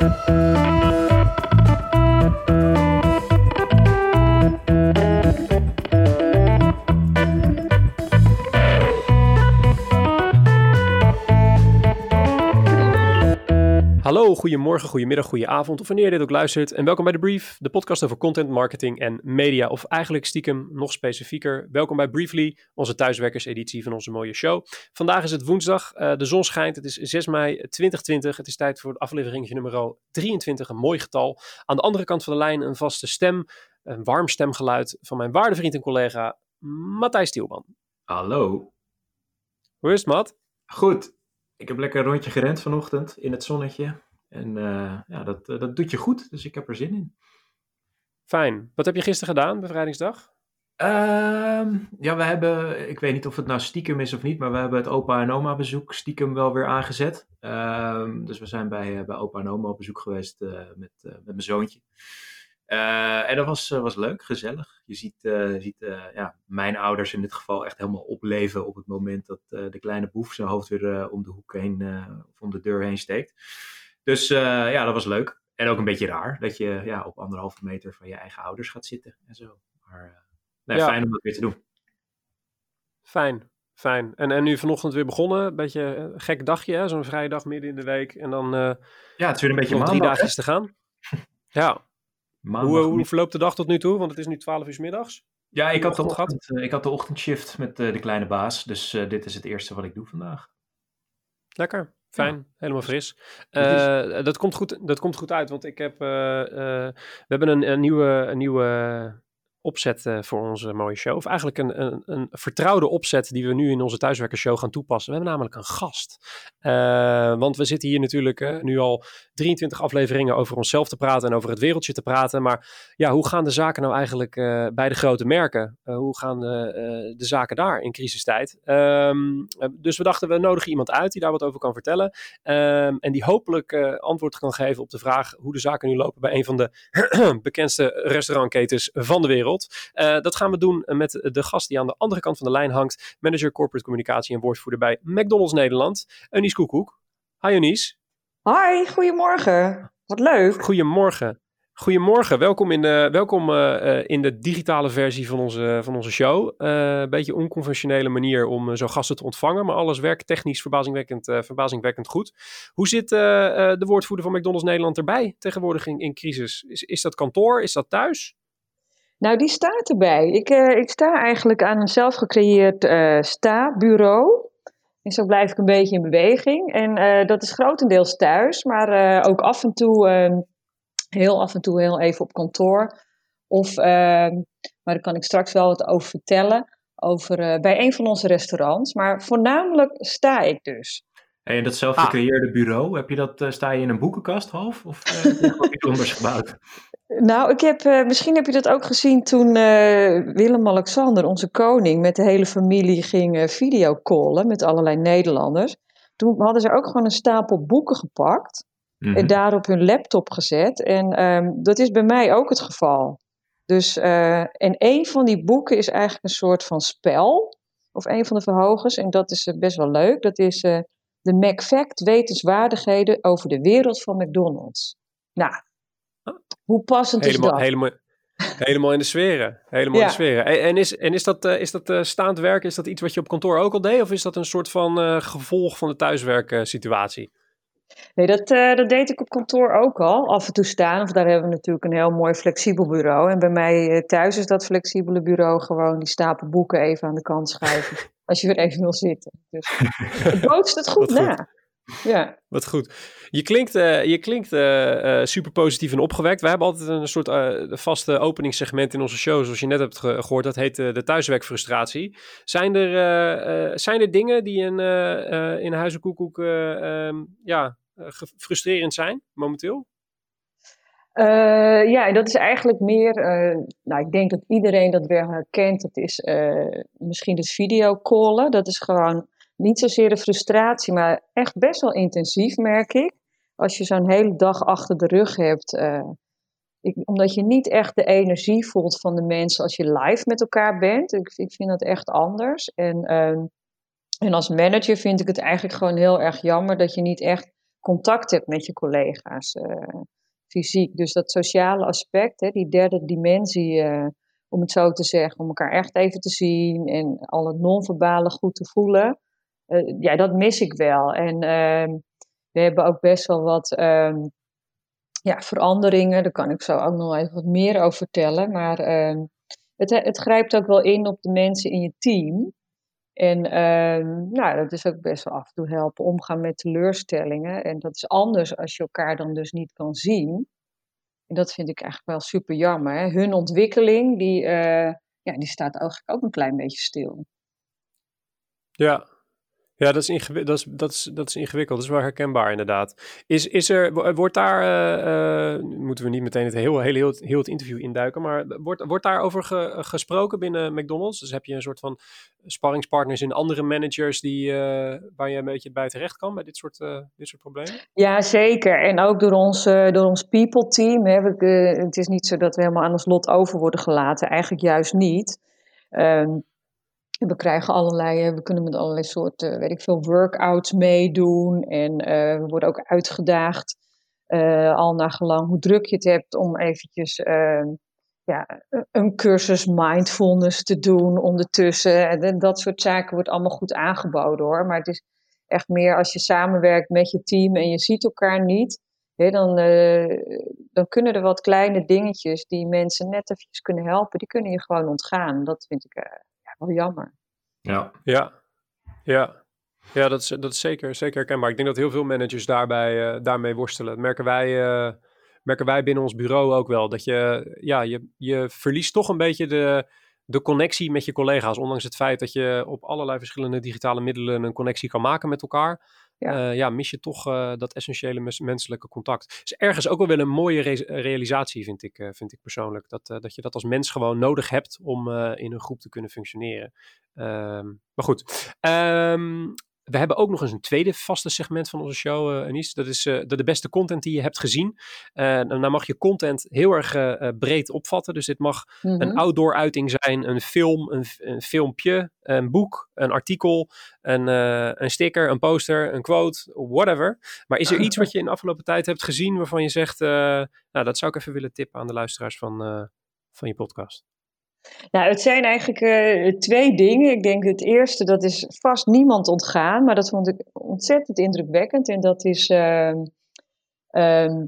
Hallo, goedemorgen, goedemiddag, goedenavond of wanneer je dit ook luistert. En welkom bij The Brief, de podcast over content, marketing en media. Of eigenlijk stiekem nog specifieker. Welkom bij Briefly, onze thuiswerkerseditie van onze mooie show. Vandaag is het woensdag, uh, de zon schijnt, het is 6 mei 2020. Het is tijd voor aflevering nummer 23, een mooi getal. Aan de andere kant van de lijn een vaste stem, een warm stemgeluid van mijn waarde vriend en collega Matthijs Stielman. Hallo. Hoe is het, Matt? Goed. Ik heb lekker een rondje gerend vanochtend in het zonnetje. En uh, ja, dat, uh, dat doet je goed, dus ik heb er zin in. Fijn. Wat heb je gisteren gedaan, bevrijdingsdag? Uh, ja, we hebben, ik weet niet of het nou stiekem is of niet, maar we hebben het opa en oma bezoek stiekem wel weer aangezet. Ehm, dus we zijn bij, bij opa en oma op bezoek geweest uh, met, met mijn zoontje. en dat was, was leuk, gezellig. Je ziet, ziet ja, mijn ouders in dit geval echt helemaal opleven op het moment dat de kleine boef zijn hoofd weer om de hoek heen, of om de deur heen steekt. Dus uh, ja, dat was leuk. En ook een beetje raar dat je ja, op anderhalve meter van je eigen ouders gaat zitten en zo. Maar nee, ja. fijn om dat weer te doen. Fijn, fijn. En, en nu vanochtend weer begonnen. Een beetje een gek dagje, zo'n vrije dag midden in de week. En dan uh, ja, het is weer een beetje maandag, drie dagjes te gaan. ja. Hoe, hoe verloopt de dag tot nu toe? Want het is nu 12 uur middags. Ja, ik had, de ochtend, ik had de ochtendshift met de kleine baas. Dus dit is het eerste wat ik doe vandaag. Lekker. Fijn, ja. helemaal fris. Uh, dat, komt goed, dat komt goed uit, want ik heb, uh, uh, we hebben een, een nieuwe, een nieuwe opzet uh, voor onze mooie show. Of eigenlijk een, een, een, vertrouwde opzet die we nu in onze thuiswerkershow gaan toepassen. We hebben namelijk een gast. Uh, want we zitten hier natuurlijk uh, nu al 23 afleveringen over onszelf te praten en over het wereldje te praten. Maar ja, hoe gaan de zaken nou eigenlijk bij de grote merken? hoe gaan de zaken daar in crisistijd? Um, dus we dachten, we nodigen iemand uit die daar wat over kan vertellen. Um, en die hopelijk antwoord kan geven op de vraag hoe de zaken nu lopen bij een van de bekendste restaurantketens van de wereld. Uh, dat gaan we doen met de gast die aan de andere kant van de lijn hangt. Manager Corporate Communicatie en woordvoerder bij McDonald's Nederland. Eunice Koekoek. Hi Eunice. Hi, goedemorgen. Wat leuk. Goedemorgen. Goedemorgen, welkom in de, welkom, uh, in de digitale versie van onze, van onze show. Uh, een beetje onconventionele manier om zo gasten te ontvangen, maar alles werkt technisch verbazingwekkend, verbazingwekkend goed. Hoe zit de woordvoerder van McDonald's Nederland erbij tegenwoordig in, in crisis? Is, is dat kantoor? Is dat thuis? Nou, die staat erbij. Ik, uh, ik sta eigenlijk aan een zelfgecreëerd uh, sta-bureau. En zo blijf ik een beetje in beweging. En uh, dat is grotendeels thuis, maar ook af en toe, ehm, heel af en toe heel even op kantoor. Of, ehm, maar daar kan ik straks wel wat over vertellen, over, bij een van onze restaurants. Maar voornamelijk sta ik dus. En dat zelfgecreëerde ah. bureau, heb je dat, sta je in een boekenkast half? Of heb je anders gebouwd? Nou, ik heb, uh, misschien heb je dat ook gezien toen uh, Willem-Alexander, onze koning, met de hele familie ging uh, videocallen met allerlei Nederlanders. Toen hadden ze ook gewoon een stapel boeken gepakt mm -hmm. en daar op hun laptop gezet. En um, dat is bij mij ook het geval. Dus, en een van die boeken is eigenlijk een soort van spel, of een van de verhogers, en dat is best wel leuk. Dat is de McFact wetenswaardigheden over de wereld van McDonald's. Nou, hoe passend helemaal, is dat? Helemaal, helemaal in de sferen. Helemaal ja. in de sferen. En, en, is, en is dat, uh, is dat uh, staand werken, is dat iets wat je op kantoor ook al deed? Of is dat een soort van uh, gevolg van de thuiswerksituatie? Nee, dat, dat deed ik op kantoor ook al. Af en toe staan. Of daar hebben we natuurlijk een heel mooi flexibel bureau. En bij mij thuis is dat flexibele bureau gewoon die stapel boeken even aan de kant schuiven. als je weer even wil zitten. Dus het bootst het goed na. Goed. Ja. Wat goed. Je klinkt, uh, je klinkt uh, uh, super positief en opgewekt. We hebben altijd een soort vaste openingssegment in onze show, zoals je net hebt ge gehoord. Dat heet de thuiswerkfrustratie. Zijn er, zijn er dingen die in, in Huizenkoekoek um, ja, frustrerend zijn momenteel? Uh, ja, en dat is eigenlijk meer, uh, nou ik denk dat iedereen dat wel herkent, dat is uh, misschien het videocallen. Dat is gewoon niet zozeer de frustratie, maar echt best wel intensief, merk ik. Als je zo'n hele dag achter de rug hebt. Ik, omdat je niet echt de energie voelt van de mensen als je live met elkaar bent. Ik, ik vind dat echt anders. En, uh, en als manager vind ik het eigenlijk gewoon heel erg jammer dat je niet echt contact hebt met je collega's, fysiek. Dus dat sociale aspect, hè, die derde dimensie, om het zo te zeggen, om elkaar echt even te zien en al het non-verbale goed te voelen. ja, dat mis ik wel. En ehm, we hebben ook best wel wat ehm, ja, veranderingen. Daar kan ik zo ook nog even wat meer over vertellen. Maar ehm, het, het grijpt ook wel in op de mensen in je team. En uh, nou, dat is ook best wel af en toe helpen omgaan met teleurstellingen. En dat is anders als je elkaar dan dus niet kan zien. En dat vind ik eigenlijk wel super jammer. Hè? Hun ontwikkeling, die, uh, ja, die staat eigenlijk ook een klein beetje stil. Ja, ja, dat is, dat, is, dat, is, dat is ingewikkeld. Dat is wel herkenbaar inderdaad. Is, is er, wordt daar, uh, moeten we niet meteen het heel, heel, heel, heel het interview induiken, maar wordt, wordt daarover ge, gesproken binnen McDonald's? Dus heb je een soort van sparringspartners in andere managers die, uh, waar je een beetje bij terecht kan bij dit soort, dit soort problemen? Ja, zeker. En ook door ons, door ons people team. Hè. We, het is niet zo dat we helemaal aan ons lot over worden gelaten. Eigenlijk juist niet. Um, we krijgen allerlei, we kunnen met allerlei soorten, weet ik veel, workouts meedoen. En uh, we worden ook uitgedaagd, al naar gelang hoe druk je het hebt, om eventjes ja, een cursus mindfulness te doen ondertussen. En dat soort zaken wordt allemaal goed aangeboden hoor. Maar het is echt meer als je samenwerkt met je team en je ziet elkaar niet. Dan, dan kunnen er wat kleine dingetjes die mensen net eventjes kunnen helpen, die kunnen je gewoon ontgaan. Dat vind ik wel jammer. Ja. Ja, ja. Ja, dat is, dat is zeker, zeker herkenbaar. Ik denk dat heel veel managers daarbij, uh, daarmee worstelen. Dat merken wij, uh, merken wij binnen ons bureau ook wel. Dat je, ja, je, je verliest toch een beetje de, de connectie met je collega's. Ondanks het feit dat je op allerlei verschillende digitale middelen een connectie kan maken met elkaar ja. Uh, ja, mis je toch uh, dat essentiële mens menselijke contact. Is ergens ook wel wel een mooie re realisatie, vind ik, uh, vind ik persoonlijk. Dat, dat je dat als mens gewoon nodig hebt om in een groep te kunnen functioneren. Um, maar goed, um, we hebben ook nog eens een tweede vaste segment van onze show, uh, Anis. Dat is uh, de, de, beste content die je hebt gezien. Uh, dan mag je content heel erg breed opvatten. Dus dit mag mm -hmm. een outdoor uiting zijn, een film, een, een filmpje, een boek, een artikel, een, een sticker, een poster, een quote, whatever. Maar is er iets wat je in de afgelopen tijd hebt gezien waarvan je zegt, nou dat zou ik even willen tippen aan de luisteraars van, van je podcast? Nou, het zijn eigenlijk uh, twee dingen. Ik denk het eerste, dat is vast niemand ontgaan, maar dat vond ik ontzettend indrukwekkend. En dat is, uh, uh,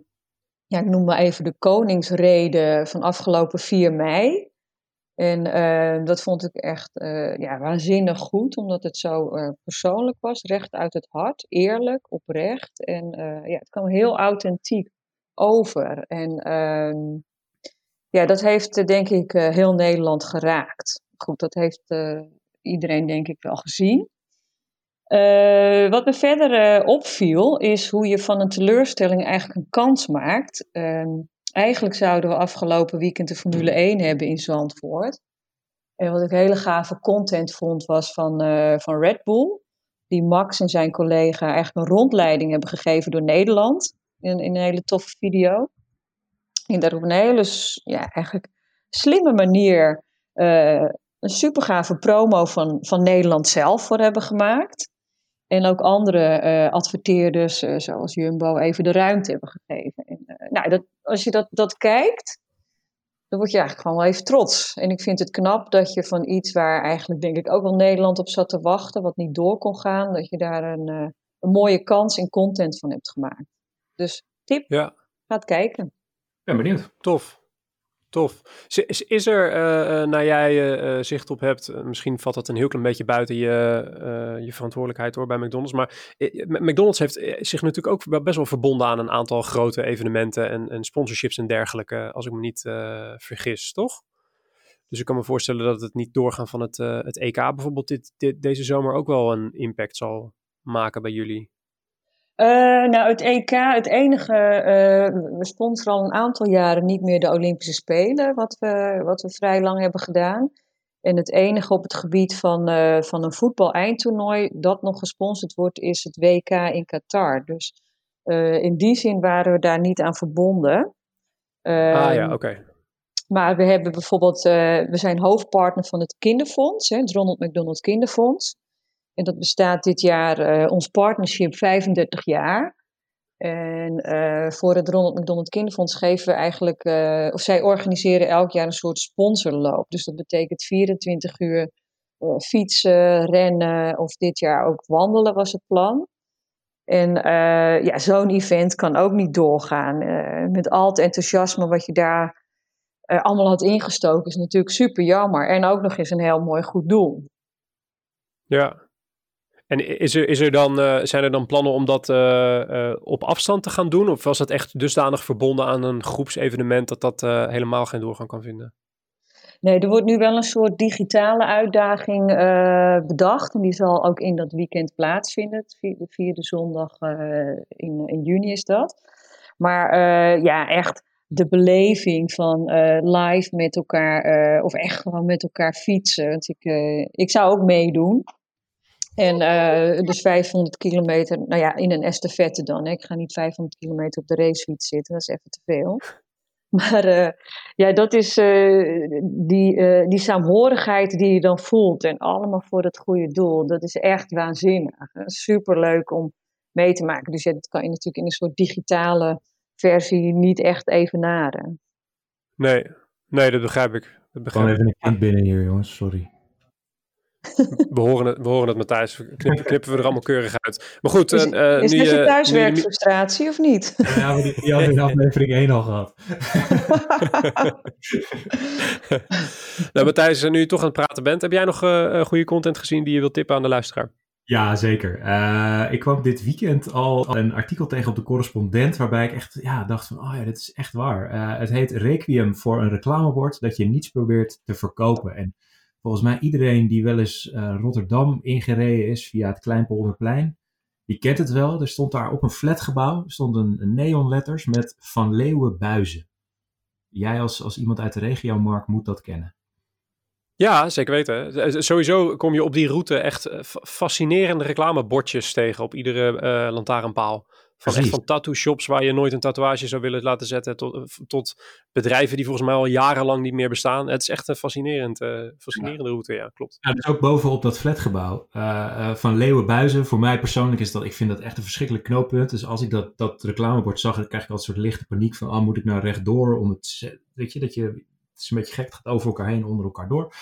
ja, ik noem maar even de Koningsrede van afgelopen 4 mei. En ehm, dat vond ik echt eh, ja, waanzinnig goed, omdat het zo eh, persoonlijk was, recht uit het hart, eerlijk, oprecht. En eh, ja, het kwam heel authentiek over. En ehm, ja, dat heeft eh, denk ik eh, heel Nederland geraakt. Goed, dat heeft eh, iedereen denk ik wel gezien. wat me verder opviel is hoe je van een teleurstelling eigenlijk een kans maakt. Ehm, eigenlijk zouden we afgelopen weekend de Formule 1 hebben in Zandvoort. En wat ik hele gave content vond was van, van Red Bull. Die Max en zijn collega eigenlijk een rondleiding hebben gegeven door Nederland. In, in een hele toffe video. En daar op een hele ja, eigenlijk slimme manier uh, een supergave promo van, van Nederland zelf voor hebben gemaakt. En ook andere uh, adverteerders, uh, zoals Jumbo, even de ruimte hebben gegeven. En, nou, dat, als je dat, dat kijkt, dan word je eigenlijk gewoon wel even trots. En ik vind het knap dat je van iets waar eigenlijk denk ik ook wel Nederland op zat te wachten, wat niet door kon gaan, dat je daar een, een mooie kans in content van hebt gemaakt. Dus tip, ja. gaat kijken ben benieuwd. Tof. Tof. Is, is er, uh, naar jij uh, zicht op hebt, misschien valt dat een heel klein beetje buiten je, je verantwoordelijkheid hoor bij McDonald's, maar McDonald's heeft zich natuurlijk ook best wel verbonden aan een aantal grote evenementen en, en sponsorships en dergelijke, als ik me niet vergis, toch? Dus ik kan me voorstellen dat het niet doorgaan van het, het EK bijvoorbeeld dit, dit, deze zomer ook wel een impact zal maken bij jullie. Uh, nou, het EK, het enige, uh, we sponsoren al een aantal jaren niet meer de Olympische Spelen, wat we, wat we vrij lang hebben gedaan. En het enige op het gebied van, uh, van een voetbal-eindtoernooi dat nog gesponsord wordt, is het WK in Qatar. Dus in die zin waren we daar niet aan verbonden. ah ja, ehm, oké. Maar we hebben bijvoorbeeld, we zijn hoofdpartner van het Kinderfonds, hè, het Ronald McDonald Kinderfonds. En dat bestaat dit jaar, uh, ons partnership, 35 jaar. En uh, voor het Ronald McDonald Kinderfonds geven we eigenlijk, uh, of zij organiseren elk jaar een soort sponsorloop. Dus dat betekent 24 uur fietsen, rennen of dit jaar ook wandelen was het plan. En ja, zo'n event kan ook niet doorgaan. met al het enthousiasme wat je daar allemaal had ingestoken is natuurlijk super jammer. En ook nog eens een heel mooi goed doel. Ja, en is er, is er dan, uh, zijn er dan plannen om dat uh, uh, op afstand te gaan doen? Of was dat echt dusdanig verbonden aan een groepsevenement dat dat helemaal geen doorgang kan vinden? Nee, er wordt nu wel een soort digitale uitdaging bedacht. En die zal ook in dat weekend plaatsvinden. De vierde zondag in, in juni is dat. Maar ja, echt de beleving van live met elkaar, of echt gewoon met elkaar fietsen. Want ik, ik zou ook meedoen. En uh, dus 500 kilometer, nou ja, in een estafette dan. Hè. Ik ga niet 500 kilometer op de racefiets zitten, dat is even te veel. Maar uh, ja, dat is uh, die, die saamhorigheid die je dan voelt. En allemaal voor het goede doel. Dat is echt waanzinnig. Super leuk om mee te maken. Dus ja, dat kan je natuurlijk in een soort digitale versie niet echt evenaren. Nee, nee dat begrijp ik. Dat begrijp ik. even een kind binnen hier, jongens. Sorry. We horen het, we horen het Matthijs. Knippen, knippen we er allemaal keurig uit. Maar goed, is, uh, is nu, je thuiswerkfrustratie of niet? Ja, maar die, die hadden in aflevering 1 al gehad. nou, Matthijs, nu je toch aan het praten bent, heb jij nog uh, goede content gezien die je wilt tippen aan de luisteraar? Ja, zeker. Uh, ik kwam dit weekend al een artikel tegen op de correspondent, waarbij ik echt ja, dacht van, oh ja, dit is echt waar. Uh, het heet Requiem voor een reclamebord dat je niets probeert te verkopen. En volgens mij iedereen die wel eens uh, Rotterdam ingereden is via het Kleinpolderplein, die kent het wel. Er stond daar op een flatgebouw stonden neonletters met Van Leeuwen buizen. Jij als, als iemand uit de regio, Mark, moet dat kennen. Ja, zeker weten. Sowieso kom je op die route echt fascinerende reclamebordjes tegen op iedere uh, lantaarnpaal. Van, echt van tattoo shops waar je nooit een tatoeage zou willen laten zetten. Tot, eh, tot bedrijven die volgens mij al jarenlang niet meer bestaan. Het is echt een fascinerend, uh, fascinerende route, ja, klopt. Ja, dus ook bovenop dat flatgebouw uh, van Leeuwenbuizen. Voor mij persoonlijk is dat, ik vind dat echt een verschrikkelijk knooppunt. Dus als ik dat, dat reclamebord zag, dan krijg ik altijd een soort lichte paniek van, ah, moet ik nou rechtdoor? Om het, weet je, dat je, het is een beetje gek, het gaat over elkaar heen, onder elkaar door.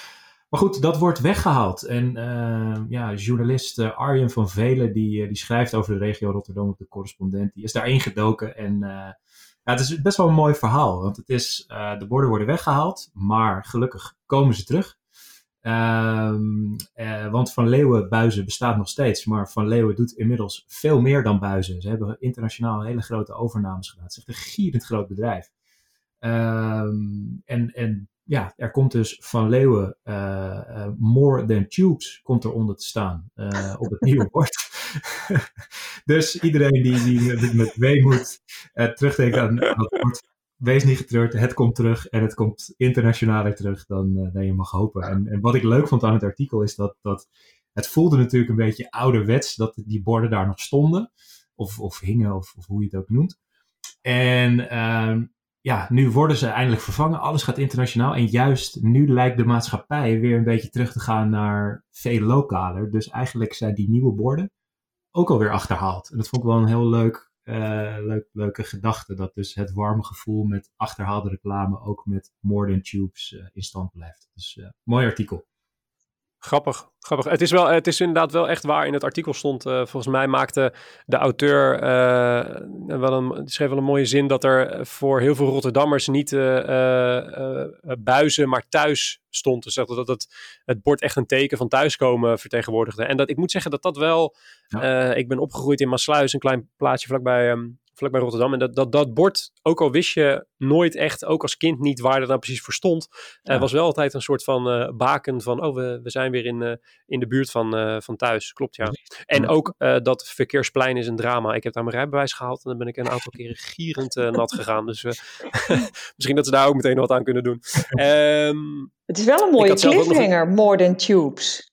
Maar goed, dat wordt weggehaald. En uh, ja, journalist uh, Arjen van Velen, die, die schrijft over de regio Rotterdam op de correspondent, die is daarin gedoken. En ja, het is best wel een mooi verhaal, want het is, de borden worden weggehaald, maar gelukkig komen ze terug. Um, want Van Leeuwen buizen bestaat nog steeds, maar Van Leeuwen doet inmiddels veel meer dan buizen. Ze hebben internationaal hele grote overnames gedaan. Het is een gierend groot bedrijf. Um, en, en ja, er komt dus van Leeuwen uh, More Than Tubes komt eronder te staan uh, op het nieuwe bord. dus iedereen die, die met weemoed terugdenkt aan, aan het bord, wees niet getreurd, het komt terug en het komt internationaler terug dan, dan je mag hopen. En, en wat ik leuk vond aan het artikel is dat, dat het voelde natuurlijk een beetje ouderwets dat die borden daar nog stonden. Of, of hingen, of, of hoe je het ook noemt. En uh, ja, nu worden ze eindelijk vervangen. Alles gaat internationaal. En juist nu lijkt de maatschappij weer een beetje terug te gaan naar veel lokaler. Dus eigenlijk zijn die nieuwe borden ook alweer achterhaald. En dat vond ik wel een heel leuk, uh, leuk, leuke gedachte. Dat dus het warme gevoel met achterhaalde reclame ook met More Than Tubes uh, in stand blijft. Dus uh, mooi artikel. Grappig, grappig. Het is, wel, het is inderdaad wel echt waar in het artikel stond. Uh, volgens mij maakte de auteur uh, wel een, schreef wel een mooie zin dat er voor heel veel Rotterdammers niet uh, buizen, maar thuis stond. Dus dat het, het bord echt een teken van thuiskomen vertegenwoordigde. En dat ik moet zeggen dat dat wel. Ja. ik ben opgegroeid in Maasluis, een klein plaatsje vlakbij um, vlakbij Rotterdam. En dat, dat, dat bord, ook al wist je nooit echt, ook als kind niet waar dat nou precies voor stond, ja. uh, was wel altijd een soort van uh, baken van, oh, we, we zijn weer in, uh, in de buurt van, van thuis. Klopt, ja. En ook dat verkeersplein is een drama. Ik heb daar mijn rijbewijs gehaald en dan ben ik een aantal keren gierend nat gegaan. Dus misschien dat ze daar ook meteen wat aan kunnen doen. Um, het is wel een mooie cliffhanger, nog... More Than Tubes.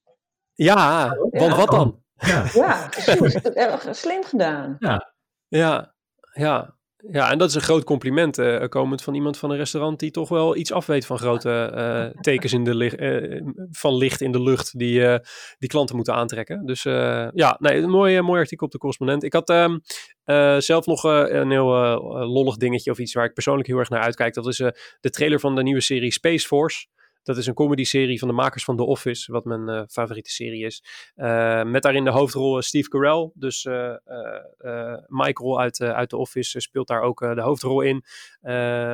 Ja, want wat dan? Ja, ja slim gedaan. Ja. Ja, ja, Ja, en dat is een groot compliment uh, komend van iemand van een restaurant die toch wel iets afweet van grote uh, tekens in de licht, uh, van licht in de lucht die, die klanten moeten aantrekken. Dus ja, nee, een mooi, mooi artikel op de correspondent. Ik had um, zelf nog een heel lollig dingetje of iets waar ik persoonlijk heel erg naar uitkijk. Dat is de trailer van de nieuwe serie Space Force. Dat is een comedy-serie van de makers van The Office, wat mijn uh, favoriete serie is. Uh, met daarin de hoofdrol Steve Carell. Dus uh, Michael uit, uit The Office speelt daar ook de hoofdrol in.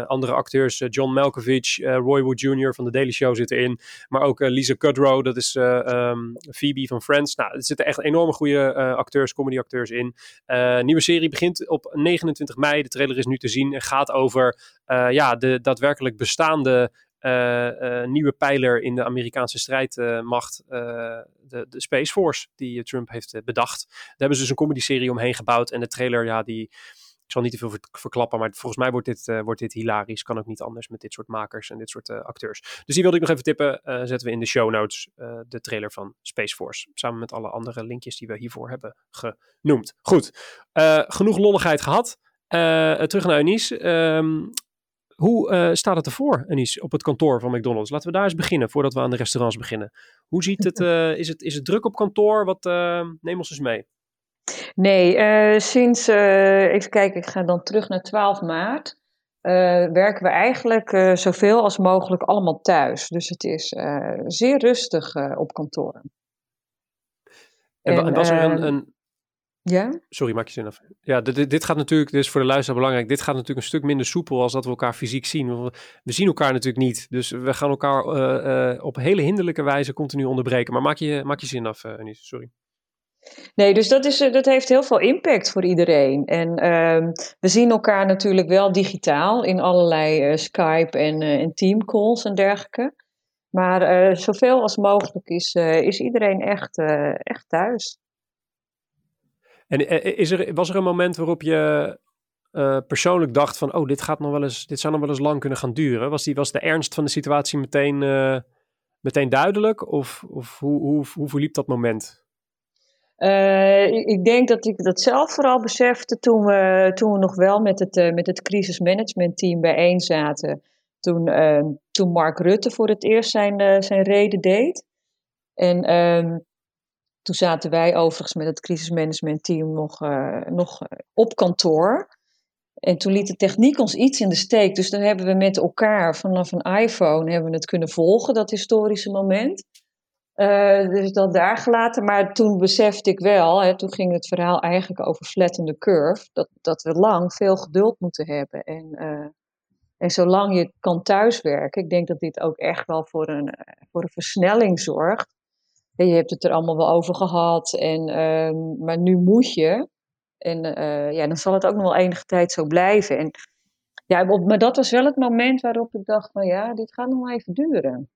andere acteurs, John Malkovich, Roy Wood Jr. van The Daily Show zitten in. Maar ook Lisa Kudrow, dat is um, Phoebe van Friends. Nou, er zitten echt enorme goede acteurs, comedy-acteurs in. nieuwe serie begint op 29 mei. De trailer is nu te zien en gaat over ja, de daadwerkelijk bestaande nieuwe pijler in de Amerikaanse strijdmacht, de, de, Space Force, die Trump heeft bedacht. Daar hebben ze dus een comedy-serie omheen gebouwd. En de trailer, ja, die. Ik zal niet te veel verklappen, maar volgens mij wordt dit, wordt dit hilarisch. Kan ook niet anders met dit soort makers en dit soort acteurs. Dus die wilde ik nog even tippen. zetten we in de show notes de trailer van Space Force. Samen met alle andere linkjes die we hiervoor hebben genoemd. Goed, genoeg lolligheid gehad. terug naar Eunice. Um, hoe uh, staat het ervoor, Anis, op het kantoor van McDonald's? Laten we daar eens beginnen, voordat we aan de restaurants beginnen. Hoe ziet het, uh, is, het is het druk op kantoor? Wat, uh, neem ons eens mee. Nee, sinds, even kijken, ik ga dan terug naar 12 maart. werken we eigenlijk zoveel als mogelijk allemaal thuis. Dus het is zeer rustig op kantoor. En, en was er een, een ja? Sorry, maak je zin af. Ja, dit, dit gaat natuurlijk, is voor de luisteraar belangrijk. Dit gaat natuurlijk een stuk minder soepel als dat we elkaar fysiek zien. We zien elkaar natuurlijk niet. Dus we gaan elkaar uh, uh, op hele hinderlijke wijze continu onderbreken. Maar maak je, maak je zin af, uh, Anis, sorry. Nee, dus dat, is, dat heeft heel veel impact voor iedereen. En ehm, we zien elkaar natuurlijk wel digitaal in allerlei Skype en, en Teamcalls en dergelijke. Maar zoveel als mogelijk is, is iedereen echt, echt thuis. En eh, is er, was er een moment waarop je uh, persoonlijk dacht van, oh, dit gaat nog wel eens, dit zou nog wel eens lang kunnen gaan duren? Was, die, was de ernst van de situatie meteen, meteen duidelijk? Of, of hoe, hoe, hoe verliep dat moment? Ik denk dat ik dat zelf vooral besefte toen we, toen we nog wel met het, met het crisismanagementteam bijeen zaten. Toen, toen Mark Rutte voor het eerst zijn, zijn reden deed. En ehm, toen zaten wij overigens met het crisismanagementteam nog, uh, nog eh, op kantoor. En toen liet de techniek ons iets in de steek. Dus dan hebben we met elkaar vanaf een iPhone hebben we het kunnen volgen, dat historische moment. Uh, dus dat daar gelaten. Maar toen besefte ik wel, hè, toen ging het verhaal eigenlijk over flatten curve, dat, dat we lang veel geduld moeten hebben. En, en zolang je kan thuiswerken, ik denk dat dit ook echt wel voor een, voor een versnelling zorgt je hebt het er allemaal wel over gehad, en, ehm, maar nu moet je. En uh, ja, dan zal het ook nog wel enige tijd zo blijven. En, ja, maar dat was wel het moment waarop ik dacht, van ja, dit gaat nog wel even duren.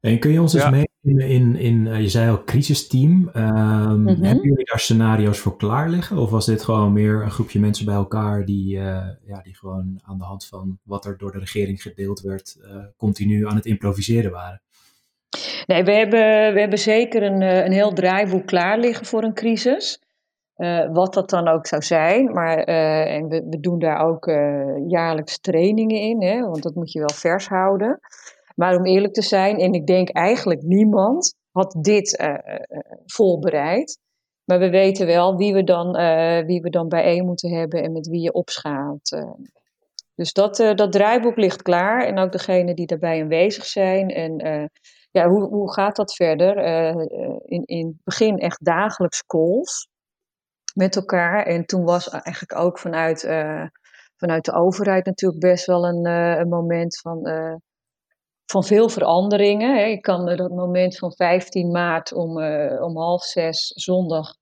En kun je ons eens meenemen in, in, uh, je zei al, crisisteam. Um, mm Hebben jullie daar scenario's voor klaar liggen? Of was dit gewoon meer een groepje mensen bij elkaar die, uh, ja, die gewoon aan de hand van wat er door de regering gedeeld werd, continu aan het improviseren waren? Nee, we hebben, we hebben zeker een, eh, een heel draaiboek klaar liggen voor een crisis. Uh, wat dat dan ook zou zijn. Maar uh, en we, we, doen daar ook uh, jaarlijks trainingen in, hè, want dat moet je wel vers houden. Maar om eerlijk te zijn, en ik denk eigenlijk niemand had dit voorbereid. Maar we weten wel wie we dan, wie we dan bijeen moeten hebben en met wie je opschaalt. dus dat, dat draaiboek ligt klaar. En ook degene die daarbij aanwezig zijn. En ja, hoe, hoe gaat dat verder? Uh, in, in het begin echt dagelijks calls met elkaar. En toen was eigenlijk ook vanuit, uh, vanuit de overheid natuurlijk best wel een, een moment van, van veel veranderingen. Hè. Ik kan dat moment van 15 maart om, om half zes zondag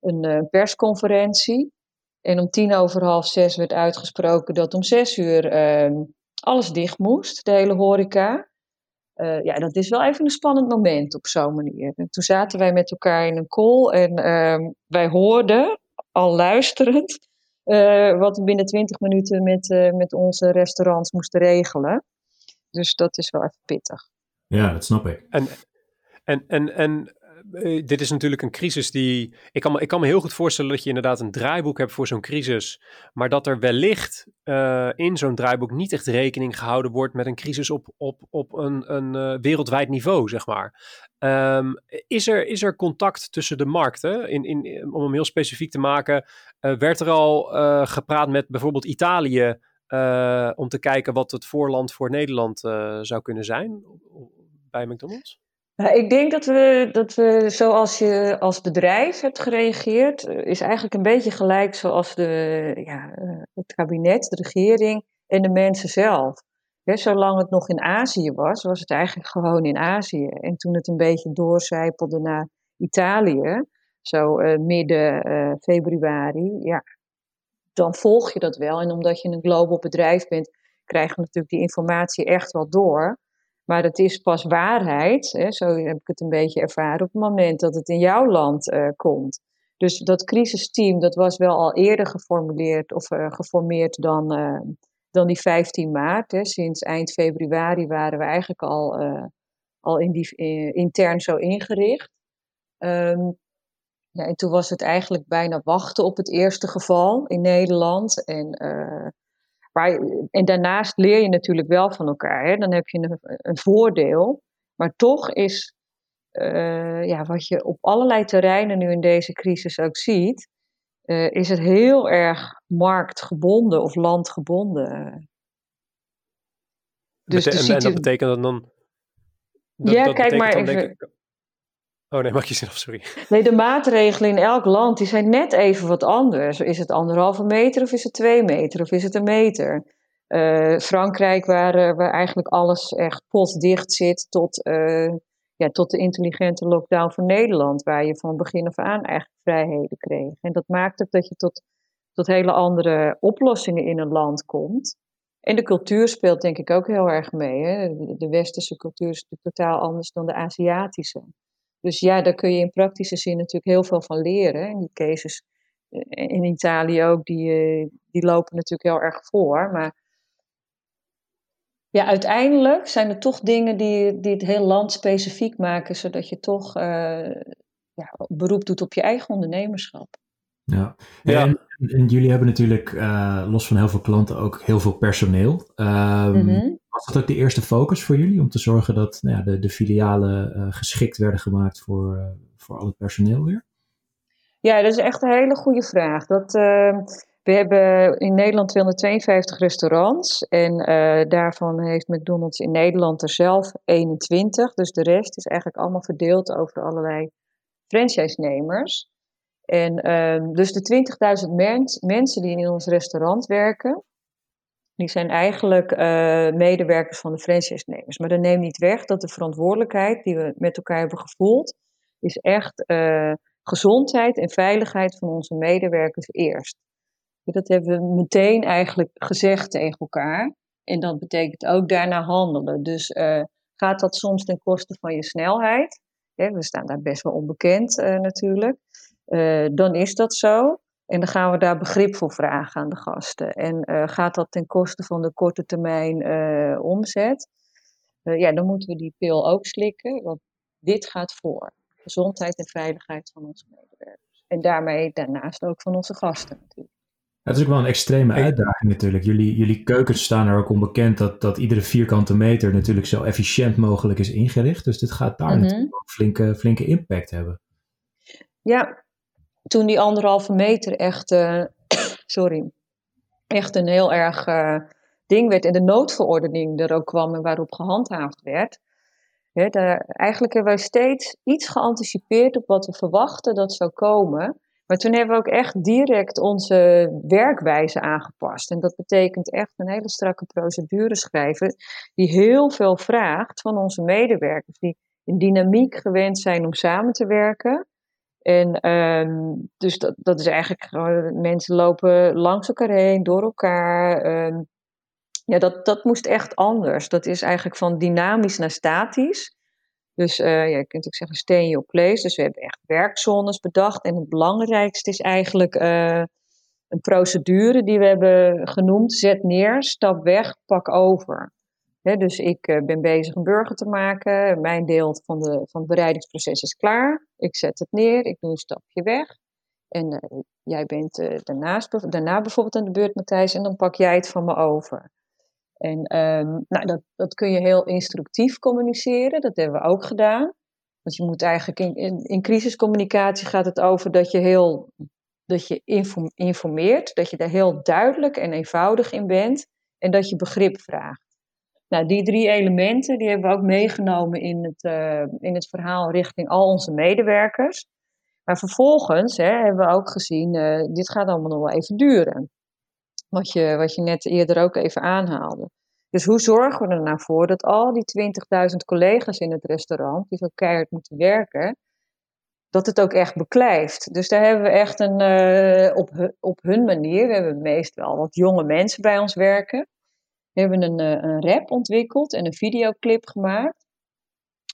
een persconferentie. En om tien over half zes werd uitgesproken dat om zes uur ehm, alles dicht moest, de hele horeca. Uh, ja, dat is wel even een spannend moment op zo'n manier. En toen zaten wij met elkaar in een call en uh, wij hoorden, al luisterend, uh, wat we binnen 20 minuten met, uh, met onze restaurants moesten regelen. Dus dat is wel even pittig. Ja, dat snap ik. En, en, en, en eh, dit is natuurlijk een crisis die. Ik kan, me, ik kan me heel goed voorstellen dat je inderdaad een draaiboek hebt voor zo'n crisis. Maar dat er wellicht uh, in zo'n draaiboek niet echt rekening gehouden wordt met een crisis op, op, op een, een uh, wereldwijd niveau, zeg maar. Um, is, er, is er contact tussen de markten? In, in, om hem heel specifiek te maken, werd er al gepraat met bijvoorbeeld Italië. om te kijken wat het voorland voor Nederland zou kunnen zijn bij McDonald's? Nou, ik denk dat we, dat we, zoals je als bedrijf hebt gereageerd, eh, is eigenlijk een beetje gelijk zoals de, ja, eh, het kabinet, de regering en de mensen zelf. zolang het nog in Azië was, was het eigenlijk gewoon in Azië. En toen het een beetje doorcijpelde naar Italië, zo uh, midden februari, ja, dan volg je dat wel. En omdat je een global bedrijf bent, krijg je natuurlijk die informatie echt wel door. Maar het is pas waarheid, hè, zo heb ik het een beetje ervaren, op het moment dat het in jouw land uh, komt. Dus dat crisisteam, dat was wel al eerder geformuleerd of uh, geformeerd dan, uh, dan die 15 maart. Hè. Sinds eind februari waren we eigenlijk al, al in die, intern zo ingericht. Um, ja, en toen was het eigenlijk bijna wachten op het eerste geval in Nederland. En en daarnaast leer je natuurlijk wel van elkaar. Hè? Dan heb je een, een voordeel. Maar toch is uh, ja, wat je op allerlei terreinen nu in deze crisis ook ziet, uh, is het heel erg marktgebonden of landgebonden. Dus Bete en, en, dat betekent dat dan. Dat, ja, dat kijk maar even. Ik, Oh nee, maak je zin sorry. Nee, de maatregelen in elk land die zijn net even wat anders. Is het anderhalve meter of is het twee meter of is het een meter? Uh, Frankrijk, waar, waar eigenlijk alles echt potdicht zit, tot, uh, ja, tot de intelligente lockdown van Nederland, waar je van begin af aan eigenlijk vrijheden kreeg. En dat maakt ook dat je tot, tot hele andere oplossingen in een land komt. En de cultuur speelt denk ik ook heel erg mee. Hè? De westerse cultuur is natuurlijk totaal anders dan de Aziatische. Dus ja, daar kun je in praktische zin natuurlijk heel veel van leren. En die cases eh, in Italië ook, die, eh, die lopen natuurlijk heel erg voor. Maar ja, uiteindelijk zijn er toch dingen die, die het heel land specifiek maken, zodat je toch uh, ja, beroep doet op je eigen ondernemerschap. Ja, ja. En, en jullie hebben natuurlijk uh, los van heel veel klanten ook heel veel personeel. Um. Was dat ook de eerste focus voor jullie om te zorgen dat nou ja, de, de filialen uh, geschikt werden gemaakt voor, uh, voor al het personeel weer? Ja, dat is echt een hele goede vraag. Dat, uh, we hebben in Nederland 252 restaurants en daarvan heeft McDonald's in Nederland er zelf 21. Dus de rest is eigenlijk allemaal verdeeld over allerlei franchise-nemers. En ehm, dus de 20.000 mens, mensen die in ons restaurant werken, die zijn eigenlijk uh, medewerkers van de franchise-nemers. Maar dat neemt niet weg dat de verantwoordelijkheid die we met elkaar hebben gevoeld, is echt uh, gezondheid en veiligheid van onze medewerkers eerst. Dat hebben we meteen eigenlijk gezegd tegen elkaar. En dat betekent ook daarna handelen. Dus uh, gaat dat soms ten koste van je snelheid? we staan daar best wel onbekend natuurlijk. Dan is dat zo. En dan gaan we daar begrip voor vragen aan de gasten. En uh, gaat dat ten koste van de korte termijn uh, omzet? Uh, ja, dan moeten we die pil ook slikken, want dit gaat voor. Gezondheid en veiligheid van onze medewerkers. En daarmee daarnaast ook van onze gasten natuurlijk. Het is ook wel een extreme uitdaging natuurlijk. Jullie, jullie keukens staan er ook onbekend dat, dat iedere vierkante meter natuurlijk zo efficiënt mogelijk is ingericht. Dus dit gaat daar mm -hmm. natuurlijk ook flinke, flinke impact hebben. Ja, toen die anderhalve meter echt, uh, sorry, echt een heel erg uh, ding werd en de noodverordening er ook kwam en waarop gehandhaafd werd. Daar, eigenlijk hebben wij steeds iets geanticipeerd op wat we verwachten dat zou komen. Maar toen hebben we ook echt direct onze werkwijze aangepast. En dat betekent echt een hele strakke procedure schrijven, die heel veel vraagt van onze medewerkers, die in dynamiek gewend zijn om samen te werken. En um, dus dat, dat is eigenlijk mensen lopen langs elkaar heen, door elkaar. Um, ja, dat, dat moest echt anders. Dat is eigenlijk van dynamisch naar statisch. Dus ja, je kunt ook zeggen stay your place. Dus we hebben echt werkzones bedacht. En het belangrijkste is eigenlijk uh, een procedure die we hebben genoemd. Zet neer, stap weg, pak over. Dus ik ben bezig een burger te maken. Mijn deel van, de, van het bereidingsproces is klaar. Ik zet het neer, ik doe een stapje weg. En jij bent daarnaast, daarna bijvoorbeeld aan de beurt, Matthijs, en dan pak jij het van me over. En um, nou, dat, dat kun je heel instructief communiceren, dat hebben we ook gedaan. Want je moet eigenlijk in, in, in crisiscommunicatie gaat het over dat je heel dat je informeert, dat je daar heel duidelijk en eenvoudig in bent en dat je begrip vraagt. Nou, die drie elementen die hebben we ook meegenomen in het, uh, in het verhaal richting al onze medewerkers. Maar vervolgens hè, hebben we ook gezien, uh, dit gaat allemaal nog wel even duren. Wat je, wat je net eerder ook even aanhaalde. Dus hoe zorgen we er nou voor dat al die 20.000 collega's in het restaurant, die zo keihard moeten werken, dat het ook echt beklijft. Dus daar hebben we echt een, uh, op, op hun manier, we hebben meest wel wat jonge mensen bij ons werken. We hebben een, uh, een rap ontwikkeld en een videoclip gemaakt.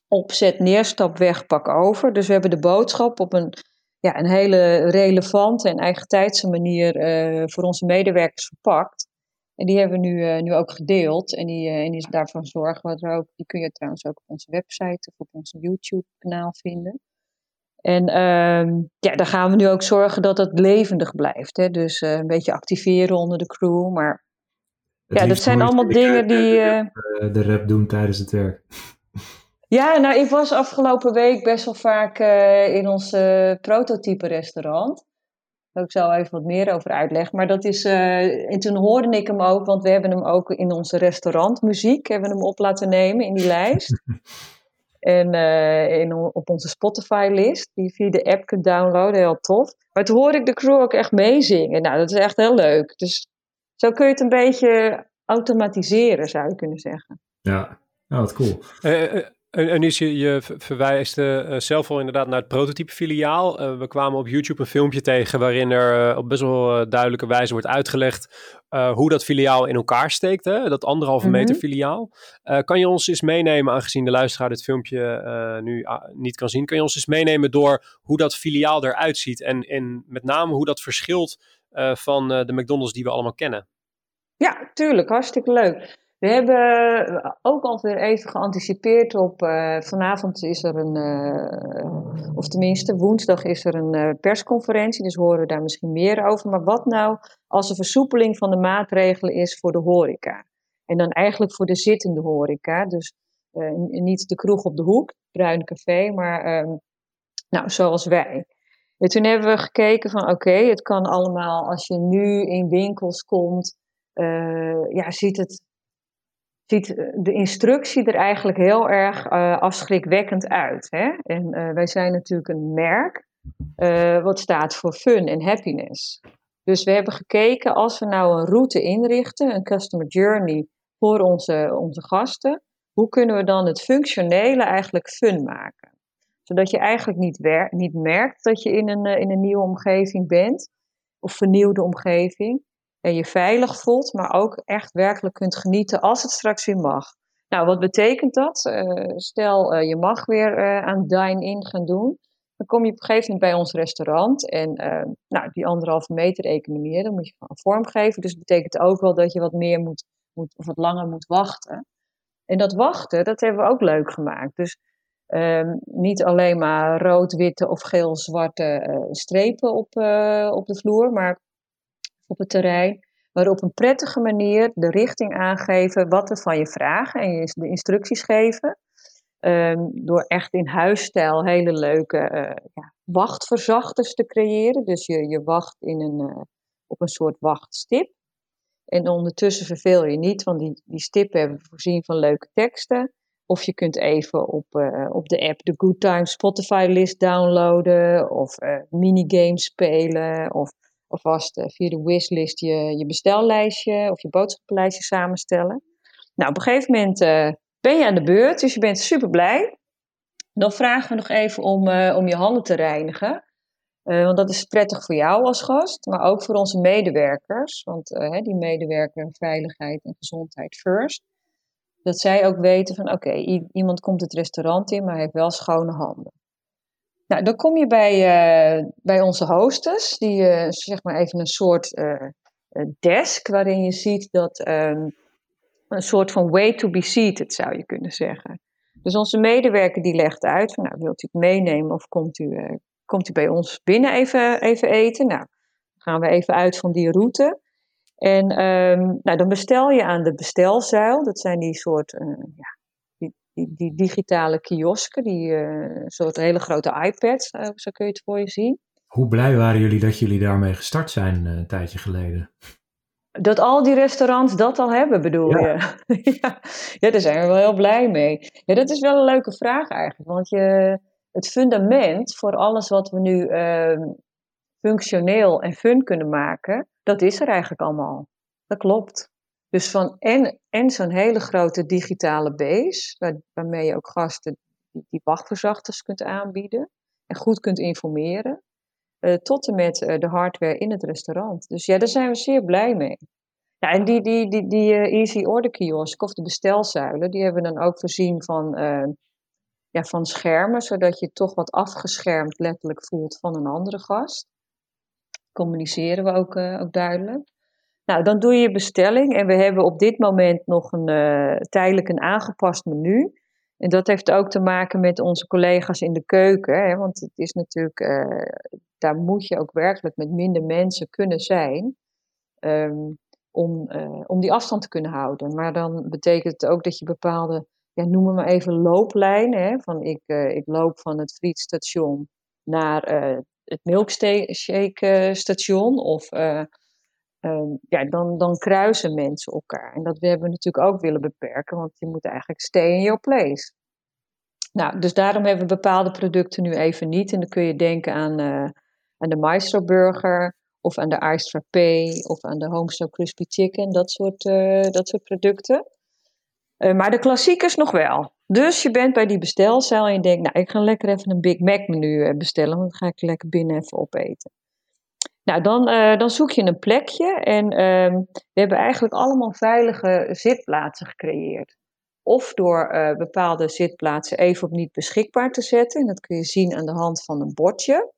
Opzet, neerstap, weg, pak over. Dus we hebben de boodschap op een ja, een hele relevante en eigen tijdse manier uh, voor onze medewerkers verpakt. En die hebben we nu, uh, nu ook gedeeld. En die, en die daarvan zorgen we ook. Die kun je trouwens ook op onze website of op ons YouTube-kanaal vinden. En uh, ja, daar gaan we nu ook zorgen dat het levendig blijft. Hè? Dus een beetje activeren onder de crew. Maar ja, dat zijn allemaal dingen die. De rap, de rap doen tijdens het werk. Ja, nou, ik was afgelopen week best wel vaak uh, in ons uh, prototype restaurant. Daar ik zo even wat meer over uitleggen. Maar dat is, uh, en toen hoorde ik hem ook, want we hebben hem ook in onze restaurantmuziek, hebben hem op laten nemen in die lijst. en in, op onze Spotify-list, die je via de app kunt downloaden, heel tof. Maar toen hoorde ik de crew ook echt meezingen. Nou, dat is echt heel leuk. Dus zo kun je het een beetje automatiseren, zou je kunnen zeggen. Ja, oh, wat cool. En, en is je, je verwijst uh, zelf al inderdaad naar het prototype filiaal. Uh, we kwamen op YouTube een filmpje tegen waarin er uh, op best wel duidelijke wijze wordt uitgelegd hoe dat filiaal in elkaar steekt. Hè? Dat anderhalve mm -hmm. meter filiaal. kan je ons eens meenemen, aangezien de luisteraar dit filmpje nu niet kan zien, kan je ons eens meenemen door hoe dat filiaal eruit ziet en, en met name hoe dat verschilt van de McDonald's die we allemaal kennen? Ja, tuurlijk. Hartstikke leuk. We hebben ook alweer even geanticipeerd op. Uh, vanavond is er een. Of tenminste, woensdag is er een persconferentie. Dus horen we daar misschien meer over. Maar wat nou als er versoepeling van de maatregelen is voor de horeca? En dan eigenlijk voor de zittende horeca. Dus niet de kroeg op de hoek, het bruine café, maar ehm, nou, zoals wij. En toen hebben we gekeken van oké, het kan allemaal als je nu in winkels komt. ja, ziet het ziet eh, de instructie er eigenlijk heel erg uh, afschrikwekkend uit. Hè? En wij zijn natuurlijk een merk wat staat voor fun en happiness. Dus we hebben gekeken, als we nou een route inrichten, een customer journey voor onze, onze gasten, hoe kunnen we dan het functionele eigenlijk fun maken? Zodat je eigenlijk niet, niet merkt dat je in een, in een nieuwe omgeving bent, of vernieuwde omgeving, en je veilig voelt, maar ook echt werkelijk kunt genieten als het straks weer mag. Nou, wat betekent dat? Uh, stel, uh, je mag weer aan dine-in gaan doen. Dan kom je op een gegeven moment bij ons restaurant. En nou, die anderhalve meter economie, dan moet je van vorm geven. Dus dat betekent ook wel dat je wat meer moet, moet, of wat langer moet wachten. En dat wachten, dat hebben we ook leuk gemaakt. Dus ehm, niet alleen maar rood, witte of geel-zwarte strepen op, op de vloer, maar op het terrein, maar op een prettige manier de richting aangeven wat we van je vragen en je de instructies geven. Um, door echt in huisstijl hele leuke uh, ja, wachtverzachters te creëren. Dus je, je wacht in een, op een soort wachtstip. En ondertussen verveel je niet, want die, die stippen hebben voorzien van leuke teksten. Of je kunt even op, uh, op de app de Good Times Spotify list downloaden. Of minigames spelen. Of of vast uh, via de wishlist je, je bestellijstje of je boodschappenlijstje samenstellen. Nou, op een gegeven moment ben je aan de beurt, dus je bent super blij. Dan vragen we nog even om, om je handen te reinigen. want dat is prettig voor jou als gast, maar ook voor onze medewerkers. Want die medewerker veiligheid en gezondheid first. Dat zij ook weten van oké, iemand komt het restaurant in, maar heeft wel schone handen. Nou, dan kom je bij, uh, bij onze hostess, die uh, zeg maar even een soort uh, desk, waarin je ziet dat um, een soort van way to be seated, zou je kunnen zeggen. Dus onze medewerker die legt uit van, nou, wilt u het meenemen of komt u, komt u bij ons binnen even, even eten? Nou, gaan we even uit van die route. En um, nou, dan bestel je aan de bestelzuil. Dat zijn die soort uh, ja, die, die, die, digitale kiosken, die uh, soort hele grote iPads, zo kun je het voor je zien. Hoe blij waren jullie dat jullie daarmee gestart zijn een tijdje geleden? Dat al die restaurants dat al hebben, bedoel ja. je? ja. ja, daar zijn we wel heel blij mee. Ja, dat is wel een leuke vraag eigenlijk. Want je, het fundament voor alles wat we nu uh, functioneel en fun kunnen maken, dat is er eigenlijk allemaal. Dat klopt. Dus van en, en zo'n hele grote digitale base, waar, waarmee je ook gasten die, die wachtverzachters kunt aanbieden en goed kunt informeren. Uh, tot en met uh, de hardware in het restaurant. Dus ja, daar zijn we zeer blij mee. Ja, en die, die, die, die uh, easy order kiosk of de bestelzuilen, die hebben we dan ook voorzien van, ja, van schermen, zodat je toch wat afgeschermd letterlijk voelt van een andere gast. Communiceren we ook, ook duidelijk. Nou, dan doe je je bestelling en we hebben op dit moment nog een tijdelijk een aangepast menu. En dat heeft ook te maken met onze collega's in de keuken. Hè, want het is natuurlijk, uh, daar moet je ook werkelijk met minder mensen kunnen zijn. Um, om, uh, om die afstand te kunnen houden. Maar dan betekent het ook dat je bepaalde, ja, noem maar even looplijnen. Hè, van ik, uh, ik loop van het frietstation naar het milkshake station. Of Um, ja, dan, dan kruisen mensen elkaar. En dat hebben we natuurlijk ook willen beperken, want je moet eigenlijk stay in your place. Nou, dus daarom hebben we bepaalde producten nu even niet. En dan kun je denken aan, uh, aan de Maestro Burger, of aan de Frappé, of aan de Homestyle Crispy Chicken, dat soort, uh, dat soort producten. Maar de klassiekers nog wel. Dus je bent bij die bestelzaal en je denkt, nou, ik ga lekker even een Big Mac menu bestellen, want dan ga ik lekker binnen even opeten. Nou, dan, uh, dan zoek je een plekje en uh, we hebben eigenlijk allemaal veilige zitplaatsen gecreëerd. Of door uh, bepaalde zitplaatsen even op niet beschikbaar te zetten, en dat kun je zien aan de hand van een bordje.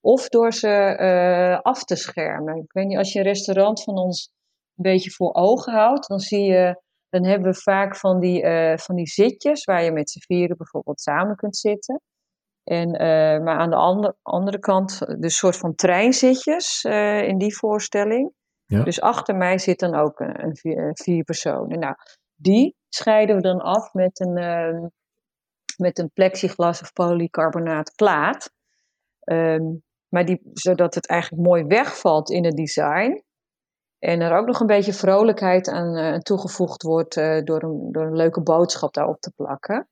Of door ze af te schermen. Ik weet niet, als je een restaurant van ons een beetje voor ogen houdt, dan zie je, dan hebben we vaak van die, van die zitjes waar je met z'n vieren bijvoorbeeld samen kunt zitten. En, uh, maar aan de andere, andere kant, de soort van treinzitjes uh, in die voorstelling. Ja. Dus achter mij zit dan ook een, een vier, vier, personen. Nou, die scheiden we dan af met een, uh, met een plexiglas of polycarbonaat plaat. Um, maar die, zodat het eigenlijk mooi wegvalt in het design. En er ook nog een beetje vrolijkheid aan toegevoegd wordt door, een, door een leuke boodschap daarop te plakken.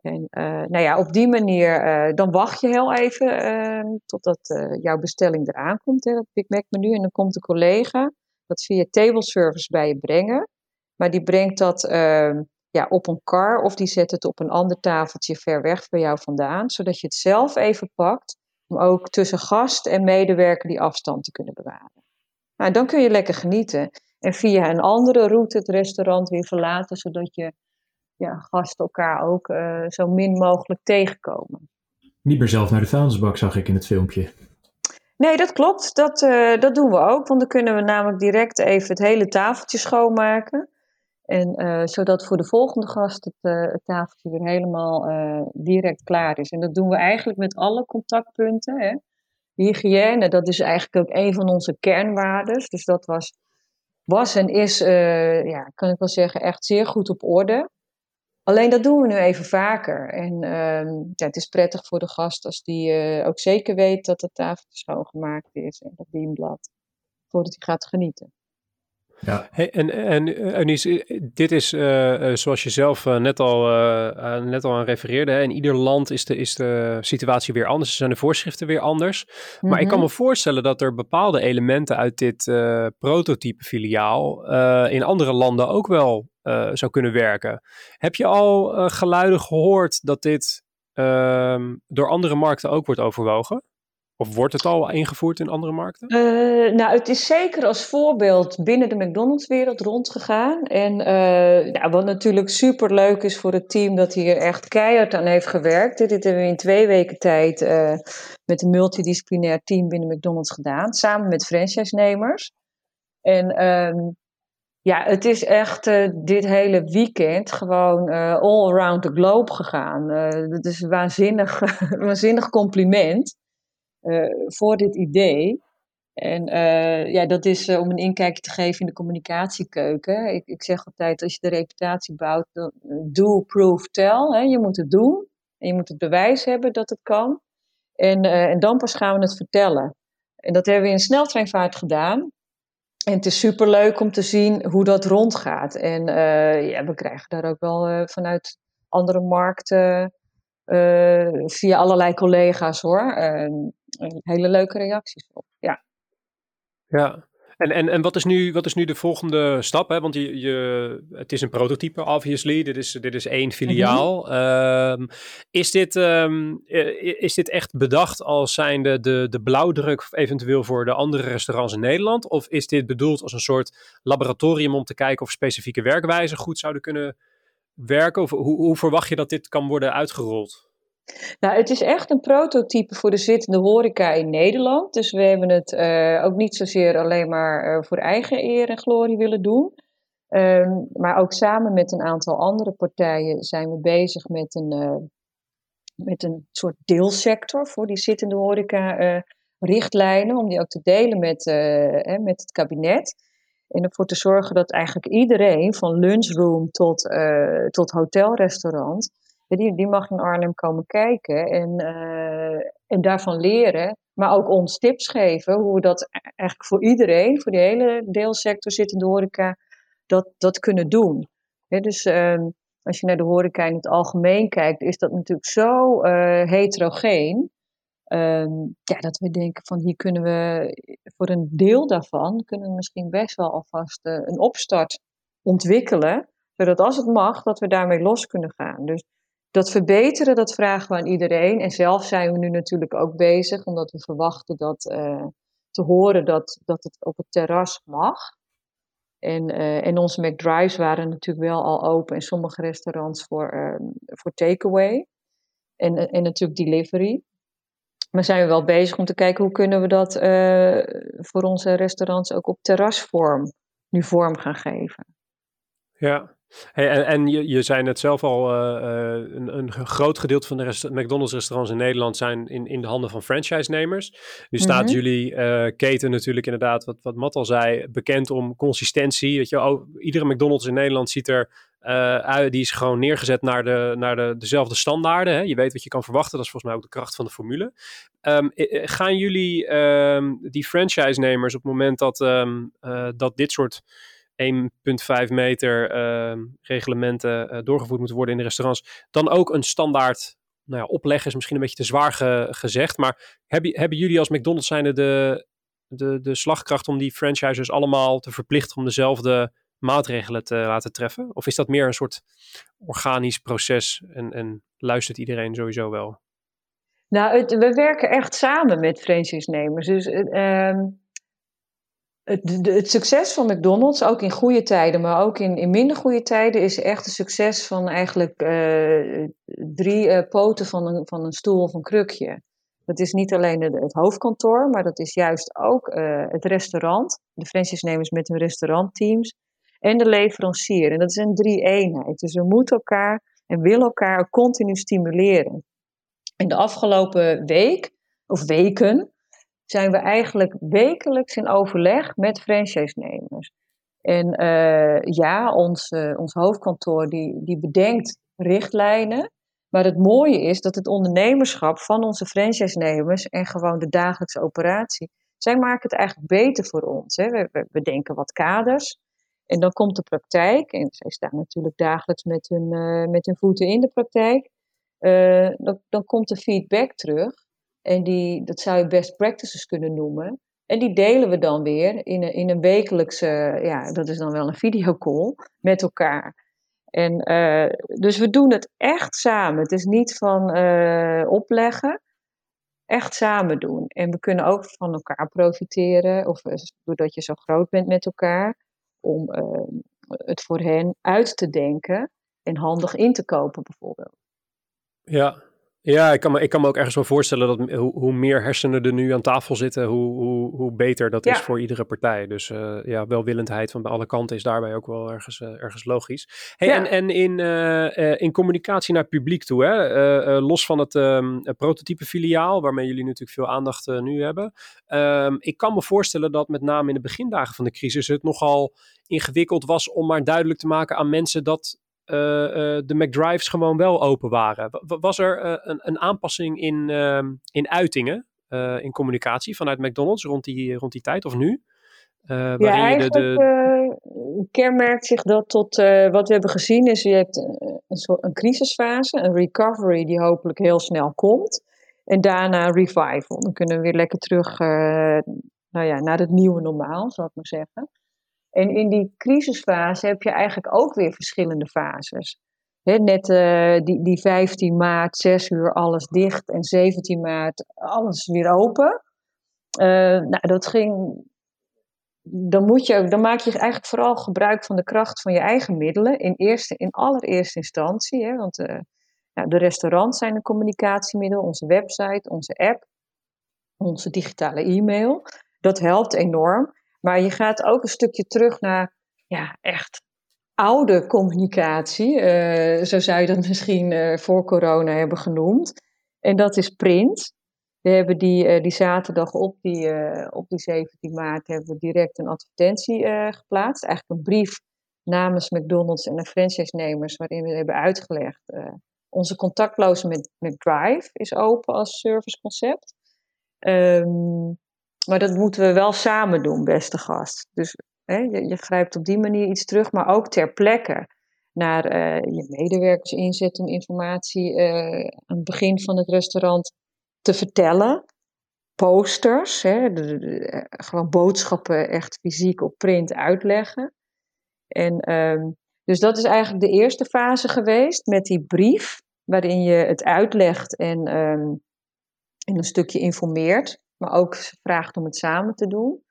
En uh, nou ja, op die manier, dan wacht je heel even totdat jouw bestelling eraan komt, hè, dat Big Mac menu. En dan komt de collega dat via table service bij je brengen. Maar die brengt dat ehm, ja, op een kar of die zet het op een ander tafeltje ver weg bij jou vandaan. Zodat je het zelf even pakt om ook tussen gast en medewerker die afstand te kunnen bewaren. Nou, dan kun je lekker genieten. En via een andere route het restaurant weer verlaten, zodat je ja, gasten elkaar ook uh, zo min mogelijk tegenkomen. Niet meer zelf naar de vuilnisbak, zag ik in het filmpje. Nee, dat klopt. Dat, uh, dat doen we ook. Want dan kunnen we namelijk direct even het hele tafeltje schoonmaken. En uh, zodat voor de volgende gast het, het tafeltje weer helemaal direct klaar is. En dat doen we eigenlijk met alle contactpunten. Hè. Hygiëne, dat is eigenlijk ook een van onze kernwaardes. Dus dat was, was en is, ja, kan ik wel zeggen, echt zeer goed op orde. Alleen dat doen we nu even vaker. En uh, ja, het is prettig voor de gast als die uh, ook zeker weet dat het tafeltje schoongemaakt is en dat dienblad. Voordat hij gaat genieten. Ja. Hey, en, en Eunice, dit is uh, zoals je zelf uh, net, al, net al aan refereerde. Hè? In ieder land is de, is de situatie weer anders. Zijn de voorschriften weer anders. Maar ik kan me voorstellen dat er bepaalde elementen uit dit prototype filiaal in andere landen ook wel zou kunnen werken. Heb je al geluiden gehoord dat dit uh, door andere markten ook wordt overwogen? Of wordt het al ingevoerd in andere markten? Uh, nou, het is zeker als voorbeeld binnen de McDonald's-wereld rondgegaan. En nou, wat natuurlijk super leuk is voor het team, dat hier echt keihard aan heeft gewerkt. Dit hebben we in twee weken tijd met een multidisciplinair team binnen McDonald's gedaan, samen met franchise-nemers. En ehm, Ja, het is echt dit hele weekend gewoon all around the globe gegaan. Dat is een waanzinnig, waanzinnig compliment voor dit idee. En ja, dat is om een inkijkje te geven in de communicatiekeuken. Ik, ik zeg altijd, als je de reputatie bouwt, dan do, prove, tell. Hè. Je moet het doen en je moet het bewijs hebben dat het kan. En, en dan pas gaan we het vertellen. En dat hebben we in sneltreinvaart gedaan. En het is superleuk om te zien hoe dat rondgaat. En ja, we krijgen daar ook wel vanuit andere markten, via allerlei collega's hoor, hele leuke reacties op. Ja. Ja, en, en, en wat, is nu, wat is nu de volgende stap? Hè? Want je, je, het is een prototype, obviously. Dit is, dit is één filiaal. Mm -hmm. is, dit, um, is dit echt bedacht als zijnde de, de blauwdruk eventueel voor de andere restaurants in Nederland? Of is dit bedoeld als een soort laboratorium om te kijken of specifieke werkwijzen goed zouden kunnen werken? Of hoe, hoe verwacht je dat dit kan worden uitgerold? Nou, het is echt een prototype voor de zittende horeca in Nederland. Dus we hebben het uh, ook niet zozeer alleen maar uh, voor eigen eer en glorie willen doen. Um, maar ook samen met een aantal andere partijen zijn we bezig met een, uh, met een soort deelsector voor die zittende horeca richtlijnen. Om die ook te delen met, met het kabinet. En ervoor te zorgen dat eigenlijk iedereen, van lunchroom tot, tot hotelrestaurant die, die mag in Arnhem komen kijken en, uh, en daarvan leren. Maar ook ons tips geven hoe we dat e-, eigenlijk voor iedereen, voor de hele deelsector zittende horeca, dat, dat kunnen doen. dus uh, als je naar de horeca in het algemeen kijkt, is dat natuurlijk zo uh, heterogeen. Um, ja, dat we denken van hier kunnen we voor een deel daarvan kunnen we misschien best wel alvast uh, een opstart ontwikkelen. Zodat als het mag, dat we daarmee los kunnen gaan. Dus dat verbeteren, dat vragen we aan iedereen. En zelf zijn we nu natuurlijk ook bezig, omdat we verwachten dat, uh, te horen dat, dat het op het terras mag. En, uh, en onze McDrives waren natuurlijk wel al open in sommige restaurants voor, uh, voor takeaway. En, en natuurlijk delivery. Maar zijn we wel bezig om te kijken hoe kunnen we dat voor onze restaurants ook op terrasvorm nu vorm gaan geven. Ja, Hey, en, en je, je zei net zelf al, uh, een, een, groot gedeelte van de rest McDonald's restaurants in Nederland zijn in, in de handen van franchise-nemers. Nu staat mm -hmm. jullie uh, keten natuurlijk inderdaad, wat, wat Matt al zei, bekend om consistentie. Weet je, oh, iedere McDonald's in Nederland ziet er uit, die is gewoon neergezet naar, de, naar de, dezelfde standaarden. Hè? Je weet wat je kan verwachten, dat is volgens mij ook de kracht van de formule. Um, gaan jullie um, die franchise-nemers op het moment dat, um, dat dit soort 1,5 meter uh, reglementen uh, doorgevoerd moeten worden in de restaurants, dan ook een standaard nou ja, opleggen is misschien een beetje te zwaar ge, gezegd. Maar hebben, hebben jullie als McDonald's zijnde de, de, de slagkracht om die franchises allemaal te verplichten om dezelfde maatregelen te laten treffen? Of is dat meer een soort organisch proces en, en luistert iedereen sowieso wel? Nou, het, we werken echt samen met franchise-nemers. Dus uh, het, het, succes van McDonald's, ook in goede tijden, maar ook in, in minder goede tijden, is echt een succes van eigenlijk uh, drie uh, poten van een, van een stoel of een krukje. Dat is niet alleen het, het hoofdkantoor, maar dat is juist ook uh, het restaurant, de franchise-nemers met hun restaurantteams en de leverancier. En dat is een drie-eenheid. Dus we moeten elkaar en willen elkaar continu stimuleren. In de afgelopen week, of weken, zijn we eigenlijk wekelijks in overleg met franchise-nemers. En uh, ja, ons, uh, ons hoofdkantoor die, die bedenkt richtlijnen. Maar het mooie is dat het ondernemerschap van onze franchise-nemers en gewoon de dagelijkse operatie, zij maken het eigenlijk beter voor ons. Hè. We, bedenken wat kaders. En dan komt de praktijk, en zij staan natuurlijk dagelijks met hun, uh, met hun voeten in de praktijk. dan, dan komt de feedback terug. En die, dat zou je best practices kunnen noemen. En die delen we dan weer in een, in een wekelijkse, ja, dat is dan wel een videocall, met elkaar. En uh, dus we doen het echt samen. Het is niet van uh, opleggen, echt samen doen. En we kunnen ook van elkaar profiteren, of uh, doordat je zo groot bent met elkaar, om het voor hen uit te denken en handig in te kopen bijvoorbeeld. Ja, Ja, ik kan, me, ik kan me ook ergens wel voorstellen dat hoe, hoe meer hersenen er nu aan tafel zitten, hoe, hoe, hoe beter dat is voor iedere partij. Dus uh, ja, welwillendheid van alle kanten is daarbij ook wel ergens, uh, ergens logisch. Hey, En, en in, uh, in communicatie naar het publiek toe, hè? los van het um, prototype filiaal, waarmee jullie natuurlijk veel aandacht nu hebben. Um, ik kan me voorstellen dat met name in de begindagen van de crisis het nogal ingewikkeld was om maar duidelijk te maken aan mensen dat de McDrives gewoon wel open waren. Was er uh, een, een, aanpassing in, ehm, in uitingen, in communicatie vanuit McDonald's rond die, rond die tijd of nu? ja, eigenlijk de, de... kenmerkt zich dat tot wat we hebben gezien is, je hebt een, soort, een crisisfase, een recovery die hopelijk heel snel komt. En daarna revival. Dan kunnen we weer lekker terug nou ja, naar het nieuwe normaal, zal ik maar zeggen. En in die crisisfase heb je eigenlijk ook weer verschillende fases. net uh, die, die 15 maart, 6 uur alles dicht en 17 maart alles weer open. Uh, nou, dat ging. Dan, moet je, dan maak je eigenlijk vooral gebruik van de kracht van je eigen middelen. In, eerste, in allereerste instantie. Hè, want uh, nou, de restaurants zijn een communicatiemiddel, onze website, onze app, onze digitale e-mail. Dat helpt enorm. Maar je gaat ook een stukje terug naar ja, echt oude communicatie. Uh, zo zou je dat misschien uh, voor corona hebben genoemd. En dat is print. We hebben die, uh, die zaterdag op die, op die 17 maart hebben we direct een advertentie geplaatst. Eigenlijk een brief namens McDonald's en de franchise-nemers waarin we hebben uitgelegd. onze contactloze met, met Drive is open als serviceconcept. Um, maar dat moeten we wel samen doen, beste gast. Dus hè, je, je, grijpt op die manier iets terug, maar ook ter plekke naar uh, je medewerkers inzetten om informatie uh, aan het begin van het restaurant te vertellen. Posters, hè, eh, gewoon boodschappen echt fysiek op print uitleggen. En um, dus dat is eigenlijk de eerste fase geweest met die brief, waarin je het uitlegt en, um, en een stukje informeert maar ook vraagt om het samen te doen.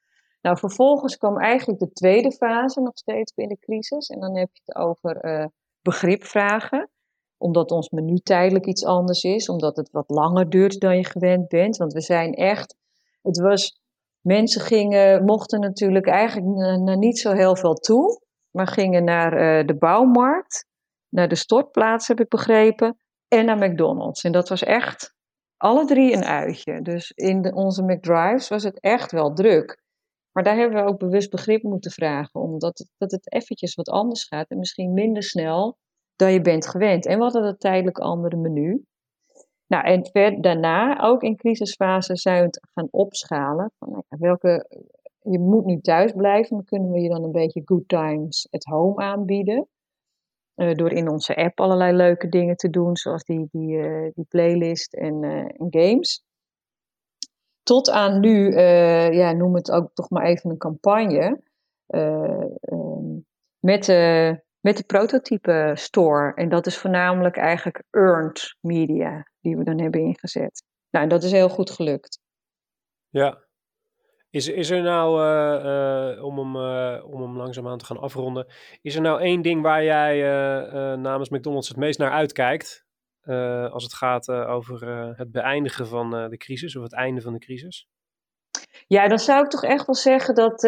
Nou, vervolgens kwam eigenlijk de tweede fase nog steeds binnen de crisis. En dan heb je het over uh, begrip vragen. Omdat ons menu tijdelijk iets anders is. Omdat het wat langer duurt dan je gewend bent. Want we zijn echt. Het was. Mensen gingen, mochten natuurlijk eigenlijk naar niet zo heel veel toe. Maar gingen naar uh, de bouwmarkt. Naar de stortplaats, heb ik begrepen. En naar McDonald's. En dat was echt alle drie een uitje. Dus in onze McDrives was het echt wel druk. Maar daar hebben we ook bewust begrip moeten vragen, omdat het, dat het eventjes wat anders gaat en misschien minder snel dan je bent gewend. En we hadden een tijdelijk andere menu. Nou, en ver, daarna, ook in crisisfase, zijn we het gaan opschalen. Van, nou welke, je moet nu thuis blijven, dan kunnen we je dan een beetje good times at home aanbieden. Uh, door in onze app allerlei leuke dingen te doen, zoals die, die, uh, die playlist en, uh, en, games. Tot aan nu, ja, noem het ook toch maar even een campagne. Um, met, met de prototype store. En dat is voornamelijk eigenlijk earned media die we dan hebben ingezet. Nou, en dat is heel goed gelukt. Ja, is, is er nou, uh, om, hem, uh, om hem langzaamaan te gaan afronden, is er nou één ding waar jij namens McDonald's het meest naar uitkijkt? als het gaat over het beëindigen van de crisis of het einde van de crisis? Ja, dan zou ik toch echt wel zeggen dat,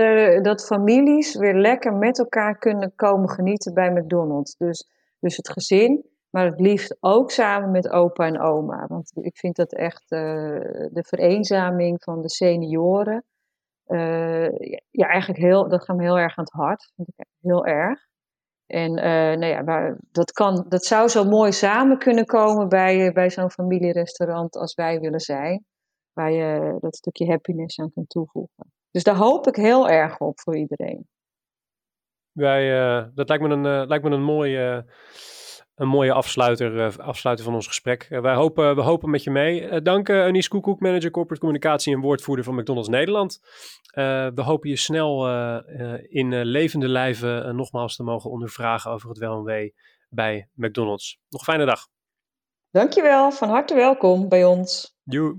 dat families weer lekker met elkaar kunnen komen genieten bij McDonald's. Dus, dus het gezin, maar het liefst ook samen met opa en oma. Want ik vind dat echt de vereenzaming van de senioren ja, eigenlijk heel, dat gaat me heel erg aan het hart. Vind heel erg. En uh, nou ja, dat, kan, dat zou zo mooi samen kunnen komen bij, eh, bij zo'n familierestaurant als wij willen zijn. Waar je dat stukje happiness aan kunt toevoegen. Dus daar hoop ik heel erg op voor iedereen. Wij, dat lijkt me een, lijkt me een mooie een mooie afsluiter, uh, afsluiter van ons gesprek. Uh, wij hopen, we hopen met je mee. Uh, dank uh, Anies Koekoek, manager corporate communicatie en woordvoerder van McDonald's Nederland. we hopen je snel in levende lijven nogmaals te mogen ondervragen over het wel en wee bij McDonald's. Nog een fijne dag. Dankjewel, van harte welkom bij ons. Joe.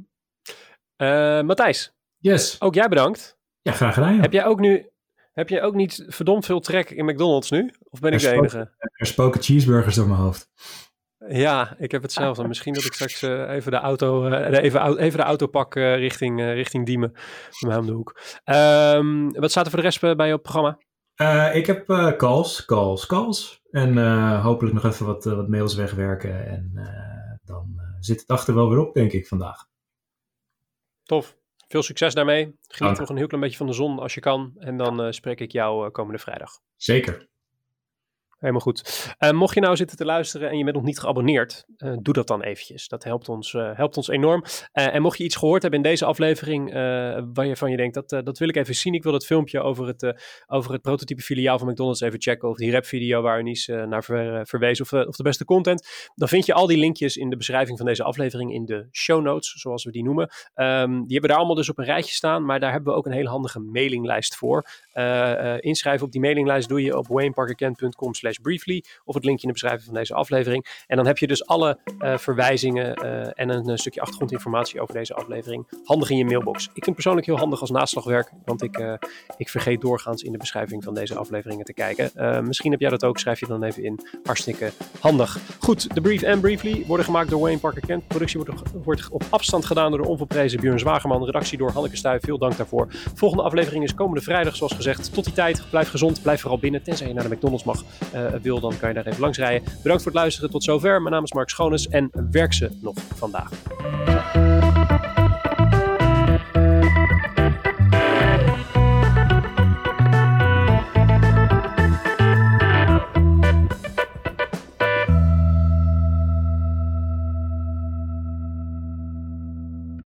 Matthijs. Yes. Ook jij bedankt. Ja, graag gedaan. Heb jij ook nu heb je ook niet verdomd veel trek in McDonald's nu? Of ben ik de enige? Er spoken cheeseburgers door mijn hoofd. Ja, ik heb hetzelfde. Misschien dat ik straks uh, even de auto, uh, even, even de auto pak uh, richting, richting Diemen. Bij mij om de hoek. Um, wat staat er voor de rest bij je op het programma? ik heb calls, calls, calls. En hopelijk nog even wat, wat mails wegwerken. En dan zit het achter wel weer op, denk ik, vandaag. Tof. Veel succes daarmee. Geniet nog een heel klein beetje van de zon als je kan. En dan spreek ik jou komende vrijdag. Zeker. Helemaal goed. Uh, mocht je nou zitten te luisteren en je bent nog niet geabonneerd, uh, doe dat dan eventjes. Dat helpt ons, uh, helpt ons enorm. en mocht je iets gehoord hebben in deze aflevering waarvan je denkt, dat, dat wil ik even zien. Ik wil het filmpje over het, over het prototype filiaal van McDonald's even checken. Of die rap video waar Unice naar ver, verwees. Of, of de beste content. Dan vind je al die linkjes in de beschrijving van deze aflevering in de show notes, zoals we die noemen. Um, die hebben daar allemaal dus op een rijtje staan. Maar daar hebben we ook een hele handige mailinglijst voor. inschrijven op die mailinglijst doe je op wayneparkerkent.com briefly of het linkje in de beschrijving van deze aflevering. En dan heb je dus alle uh, verwijzingen uh, en een, een, stukje achtergrondinformatie over deze aflevering handig in je mailbox. Ik vind het persoonlijk heel handig als naslagwerk, want ik, ik vergeet doorgaans in de beschrijving van deze afleveringen te kijken. misschien heb jij dat ook, schrijf je dan even in. Hartstikke handig. Goed, de brief en briefly worden gemaakt door Wayne Parker Kent. Productie wordt, wordt op afstand gedaan door de onverprezen Björn Zwagerman. Redactie door Hanneke Stuy. Veel dank daarvoor. Volgende aflevering is komende vrijdag, zoals gezegd. Tot die tijd, blijf gezond, blijf vooral binnen, tenzij je naar de McDonald's mag. Wil, dan kan je daar even langs rijden. Bedankt voor het luisteren tot zover. Mijn naam is Mark Schoones en werk ze nog vandaag.